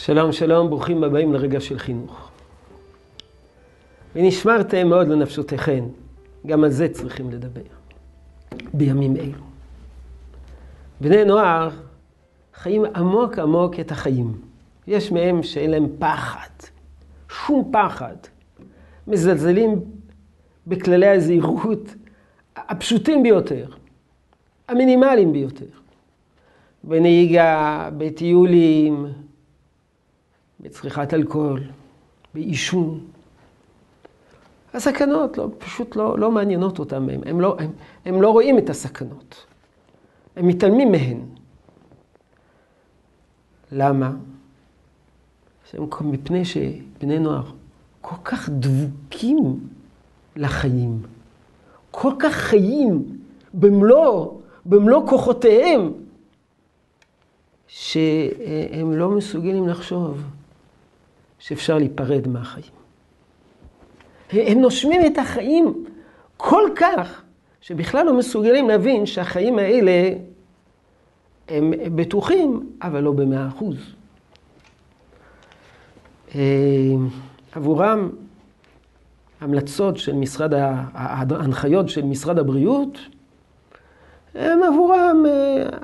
שלום שלום, ברוכים הבאים לרגע של חינוך. ונשמרתם מאוד לנפשותיכם, גם על זה צריכים לדבר, בימים אלו. בני נוער חיים עמוק עמוק את החיים. יש מהם שאין להם פחד, שום פחד. מזלזלים בכללי הזהירות הפשוטים ביותר, המינימליים ביותר. בנהיגה, בטיולים, בצריכת אלכוהול, בעישון. הסכנות לא, פשוט לא, לא מעניינות אותם, הם, הם, לא, הם, הם לא רואים את הסכנות. הם מתעלמים מהן. למה? מפני שבני נוער כל כך דבוקים לחיים, כל כך חיים במלוא, במלוא כוחותיהם, שהם לא מסוגלים לחשוב שאפשר להיפרד מהחיים. הם נושמים את החיים כל כך, שבכלל לא מסוגלים להבין שהחיים האלה הם בטוחים, אבל לא במאה אחוז. עבורם, המלצות של משרד, ההנחיות של משרד הבריאות, הם עבורם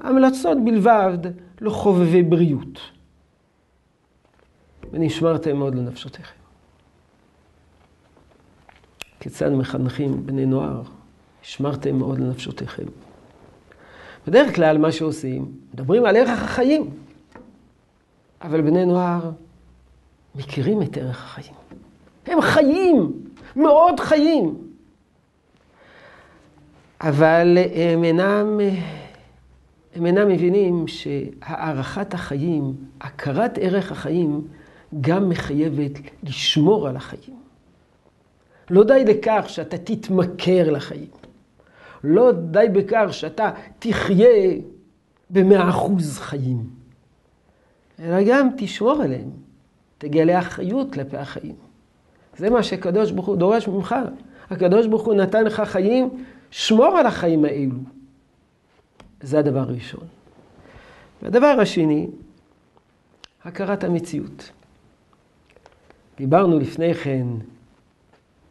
המלצות בלבד לחובבי בריאות. ונשמרתם מאוד לנפשותיכם. כיצד מחנכים בני נוער? נשמרתם מאוד לנפשותיכם. בדרך כלל מה שעושים, מדברים על ערך החיים. אבל בני נוער מכירים את ערך החיים. הם חיים, מאוד חיים. אבל הם אינם, הם אינם מבינים שהערכת החיים, הכרת ערך החיים, גם מחייבת לשמור על החיים. לא די בכך שאתה תתמכר לחיים. לא די בכך שאתה תחיה במאה אחוז חיים. אלא גם תשמור עליהם. תגלה אחריות כלפי החיים. זה מה שהקדוש ברוך הוא דורש ממך. הקדוש ברוך הוא נתן לך חיים, שמור על החיים האלו. זה הדבר הראשון. והדבר השני, הכרת המציאות. דיברנו לפני כן,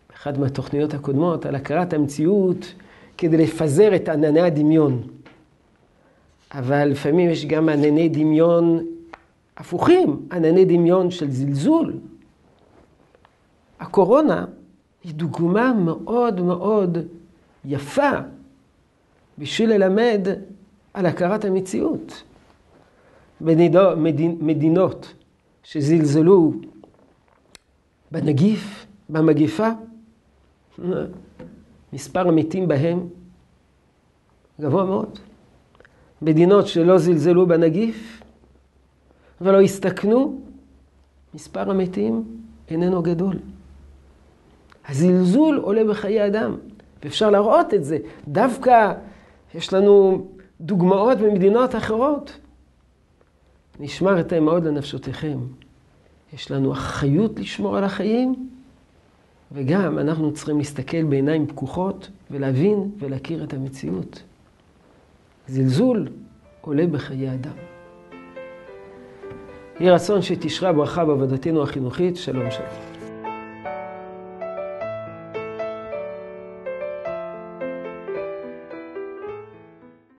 באחת מהתוכניות הקודמות, על הכרת המציאות כדי לפזר את ענני הדמיון. אבל לפעמים יש גם ענני דמיון הפוכים, ענני דמיון של זלזול. הקורונה היא דוגמה מאוד מאוד יפה בשביל ללמד על הכרת המציאות. מדינות שזלזלו בנגיף, במגיפה, מספר המתים בהם גבוה מאוד. מדינות שלא זלזלו בנגיף ולא הסתכנו, מספר המתים איננו גדול. הזלזול עולה בחיי אדם, ואפשר להראות את זה. דווקא יש לנו דוגמאות ממדינות אחרות. נשמרתם מאוד לנפשותיכם. יש לנו אחריות לשמור על החיים, וגם אנחנו צריכים להסתכל בעיניים פקוחות ולהבין ולהכיר את המציאות. זלזול עולה בחיי אדם. יהי רצון שתשרה ברכה בעבודתנו החינוכית. שלום שלום.